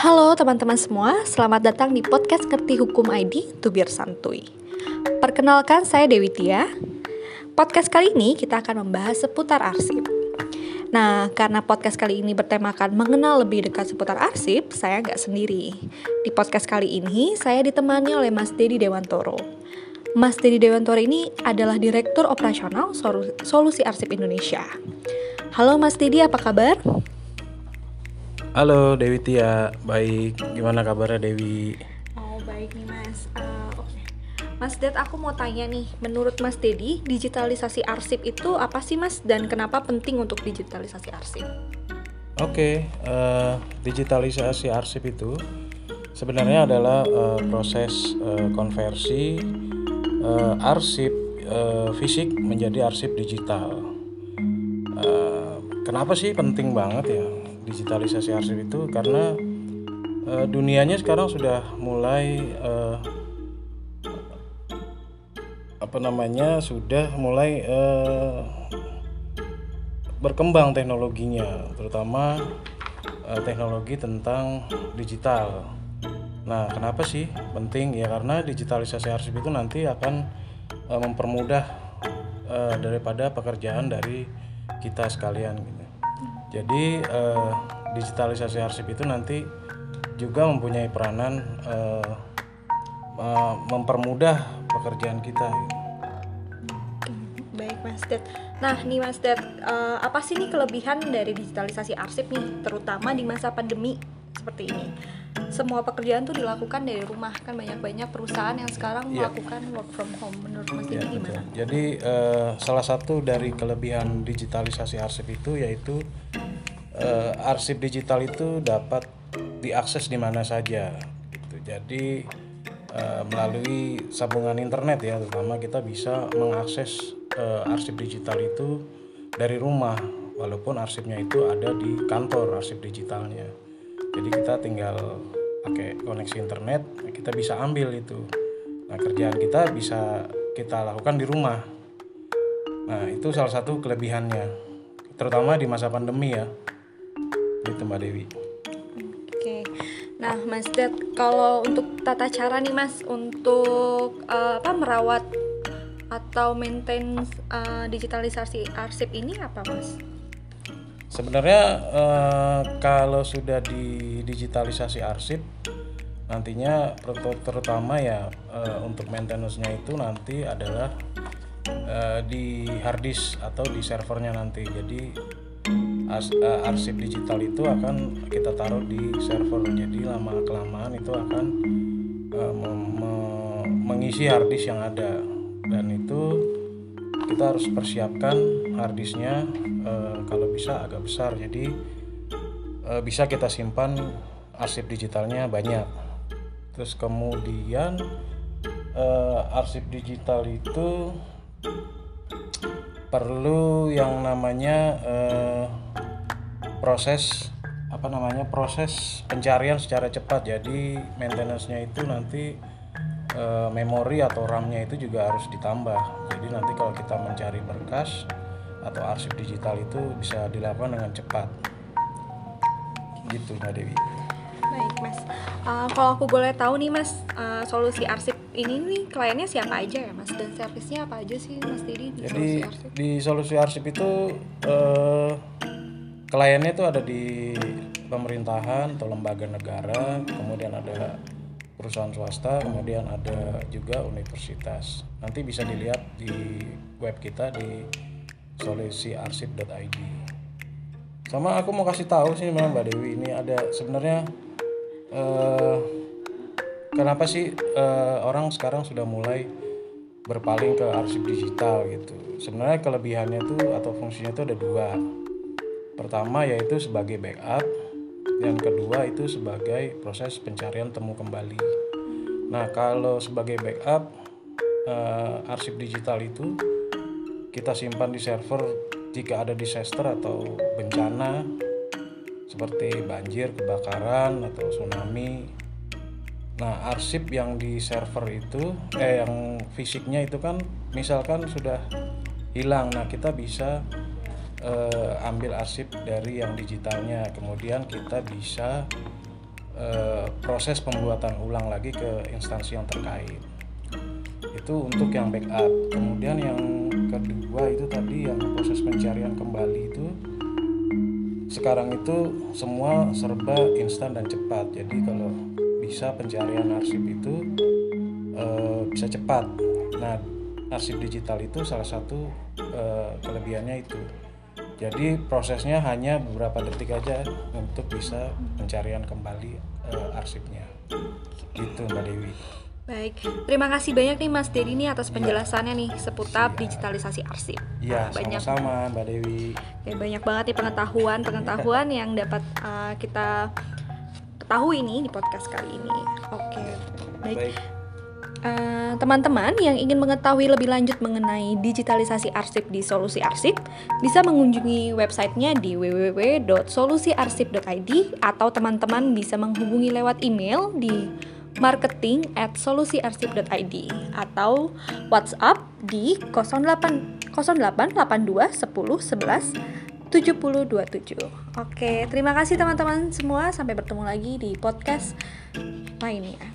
Halo teman-teman semua, selamat datang di podcast Ngerti Hukum ID Tubir Santuy. Perkenalkan saya Dewi Tia. Podcast kali ini kita akan membahas seputar arsip. Nah, karena podcast kali ini bertemakan mengenal lebih dekat seputar arsip, saya nggak sendiri. Di podcast kali ini, saya ditemani oleh Mas Dedi Dewantoro. Mas Dedi Dewantoro ini adalah Direktur Operasional Solusi Arsip Indonesia. Halo Mas Dedi, apa kabar? Halo Dewi Tia, baik. Gimana kabarnya Dewi? Oh baik nih Mas. Uh, Oke, okay. Mas Ded, aku mau tanya nih. Menurut Mas Dedi, digitalisasi arsip itu apa sih Mas? Dan kenapa penting untuk digitalisasi arsip? Oke, okay, uh, eh, digitalisasi arsip itu sebenarnya adalah uh, proses uh, konversi uh, arsip uh, fisik menjadi arsip digital. Uh, kenapa sih penting banget ya? Digitalisasi arsip itu karena uh, dunianya sekarang sudah mulai uh, apa namanya sudah mulai uh, berkembang teknologinya terutama uh, teknologi tentang digital. Nah, kenapa sih penting ya karena digitalisasi arsip itu nanti akan uh, mempermudah uh, daripada pekerjaan dari kita sekalian gitu. Jadi uh, digitalisasi arsip itu nanti juga mempunyai peranan uh, uh, mempermudah pekerjaan kita. Baik Mas Ded. Nah nih Mas Ded, uh, apa sih nih kelebihan dari digitalisasi arsip nih, terutama di masa pandemi seperti ini? Semua pekerjaan tuh dilakukan dari rumah kan banyak-banyak perusahaan yang sekarang yeah. melakukan work from home menurut Mas yeah, gimana? Betul. Jadi uh, salah satu dari kelebihan digitalisasi arsip itu yaitu uh, arsip digital itu dapat diakses di mana saja gitu. Jadi uh, melalui sambungan internet ya terutama kita bisa mengakses uh, arsip digital itu dari rumah walaupun arsipnya itu ada di kantor arsip digitalnya jadi kita tinggal pakai koneksi internet kita bisa ambil itu. Nah kerjaan kita bisa kita lakukan di rumah. Nah itu salah satu kelebihannya terutama di masa pandemi ya. Itu mbak Dewi. Oke. Nah Mas Ded kalau untuk tata cara nih Mas untuk uh, apa merawat atau maintain uh, digitalisasi arsip ini apa Mas? Sebenarnya eh, kalau sudah di digitalisasi arsip nantinya terutama ya eh, untuk maintenance-nya itu nanti adalah eh, di hard disk atau di servernya nanti. Jadi arsip digital itu akan kita taruh di server. Jadi lama kelamaan itu akan mengisi hard disk yang ada dan itu kita harus persiapkan harddisknya e, kalau bisa agak besar. Jadi e, bisa kita simpan arsip digitalnya banyak. Terus kemudian e, arsip digital itu perlu yang namanya proses apa namanya proses pencarian secara cepat. Jadi maintenance-nya itu nanti e, memori atau RAM-nya itu juga harus ditambah. Jadi nanti kalau kita mencari berkas atau arsip digital itu bisa dilakukan dengan cepat. Gitu Mbak Dewi. Baik Mas. Uh, kalau aku boleh tahu nih Mas, uh, solusi arsip ini nih kliennya siapa aja ya Mas dan servisnya apa aja sih Mas Didi di Jadi solusi arsip? di solusi arsip itu uh, kliennya itu ada di pemerintahan atau lembaga negara, kemudian ada perusahaan swasta, kemudian ada juga universitas. Nanti bisa dilihat di web kita di solusiarsip.id. Sama aku mau kasih tahu sih memang Mbak Dewi ini ada sebenarnya uh, kenapa sih uh, orang sekarang sudah mulai berpaling ke arsip digital gitu. Sebenarnya kelebihannya tuh atau fungsinya itu ada dua. Pertama yaitu sebagai backup yang kedua itu sebagai proses pencarian temu kembali. Nah, kalau sebagai backup uh, arsip digital itu kita simpan di server jika ada disaster atau bencana seperti banjir, kebakaran atau tsunami. Nah, arsip yang di server itu eh yang fisiknya itu kan misalkan sudah hilang. Nah, kita bisa uh, ambil arsip dari yang digitalnya kemudian kita bisa eh, proses pembuatan ulang lagi ke instansi yang terkait. Itu untuk yang backup. Kemudian yang kedua itu tadi yang proses pencarian kembali itu sekarang itu semua serba instan dan cepat. Jadi kalau bisa pencarian arsip itu e, bisa cepat. Nah arsip digital itu salah satu e, kelebihannya itu jadi prosesnya hanya beberapa detik aja untuk bisa pencarian kembali e, arsipnya itu mbak Dewi Baik, terima kasih banyak nih Mas Dedi nih atas penjelasannya nih seputar digitalisasi arsip. Iya, banyak sama-sama Mbak Dewi. Ya, banyak banget nih pengetahuan-pengetahuan yang dapat uh, kita ketahui nih di podcast kali ini. Oke, baik. Baik. Uh, teman-teman yang ingin mengetahui lebih lanjut mengenai digitalisasi arsip di Solusi Arsip bisa mengunjungi websitenya di www.solusiarsip.id atau teman-teman bisa menghubungi lewat email di marketing at solusiarsip.id atau WhatsApp di 08 0882 10 11 7027. Oke, terima kasih teman-teman semua. Sampai bertemu lagi di podcast lainnya.